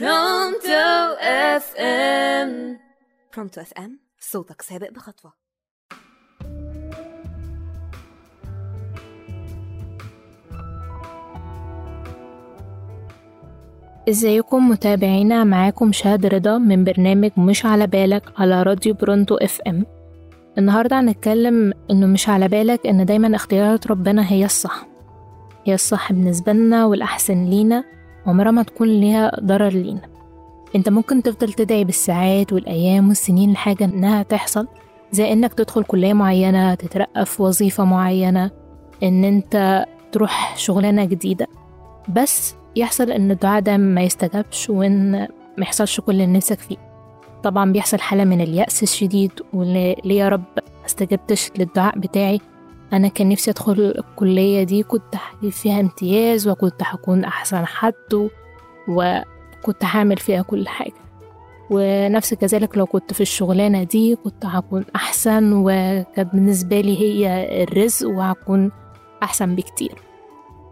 Pronto FM Pronto FM صوتك سابق بخطوة. إزيكم متابعينا معاكم شهد رضا من برنامج مش على بالك على راديو Pronto FM النهارده هنتكلم إنه مش على بالك إن دايما اختيارات ربنا هي الصح. هي الصح بالنسبة لنا والأحسن لينا. عمرها ما تكون ليها ضرر لينا. انت ممكن تفضل تدعي بالساعات والأيام والسنين لحاجة إنها تحصل زي إنك تدخل كلية معينة تترقى في وظيفة معينة إن أنت تروح شغلانة جديدة. بس يحصل إن الدعاء ده ما يستجابش وإن ما يحصلش كل اللي نفسك فيه. طبعا بيحصل حالة من اليأس الشديد واللي ليه يا رب استجبتش للدعاء بتاعي؟ أنا كان نفسي أدخل الكلية دي كنت هجيب فيها امتياز وكنت هكون أحسن حد وكنت هعمل فيها كل حاجة. ونفس كذلك لو كنت في الشغلانة دي كنت هكون أحسن وكانت بالنسبة لي هي الرزق وهكون أحسن بكتير.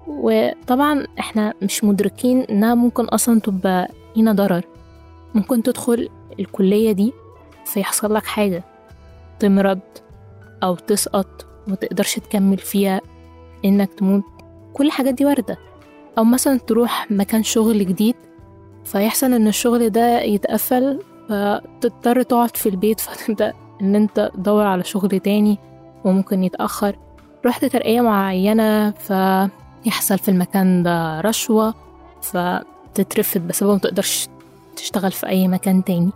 وطبعا إحنا مش مدركين إنها ممكن أصلا تبقى لينا ضرر. ممكن تدخل الكلية دي فيحصل لك حاجة تمرض أو تسقط ومتقدرش تكمل فيها إنك تموت. كل الحاجات دي واردة. أو مثلا تروح مكان شغل جديد فيحصل إن الشغل ده يتقفل فتضطر تقعد في البيت فتبدأ إن أنت تدور على شغل تاني وممكن يتأخر. رحت ترقية معينة فيحصل في المكان ده رشوة فتترفد بسبب متقدرش تشتغل في أي مكان تاني.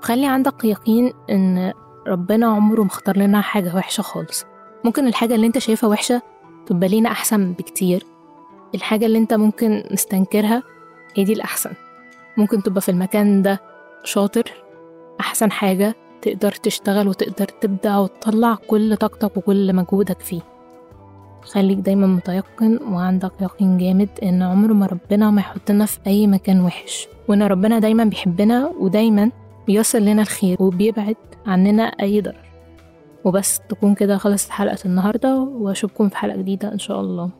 خلي عندك يقين إن ربنا عمره مختار لنا حاجة وحشة خالص. ممكن الحاجة اللي انت شايفها وحشة تبقى لينا أحسن بكتير. الحاجة اللي انت ممكن نستنكرها هي دي الأحسن. ممكن تبقى في المكان ده شاطر أحسن حاجة تقدر تشتغل وتقدر تبدع وتطلع كل طاقتك وكل مجهودك فيه. خليك دايما متيقن وعندك يقين جامد إن عمر ما ربنا ما يحطنا في أي مكان وحش. وإن ربنا دايما بيحبنا ودايما بيصل لنا الخير وبيبعد عننا أي ضرر. وبس تكون كده خلصت حلقة النهاردة وأشوفكم في حلقة جديدة إن شاء الله.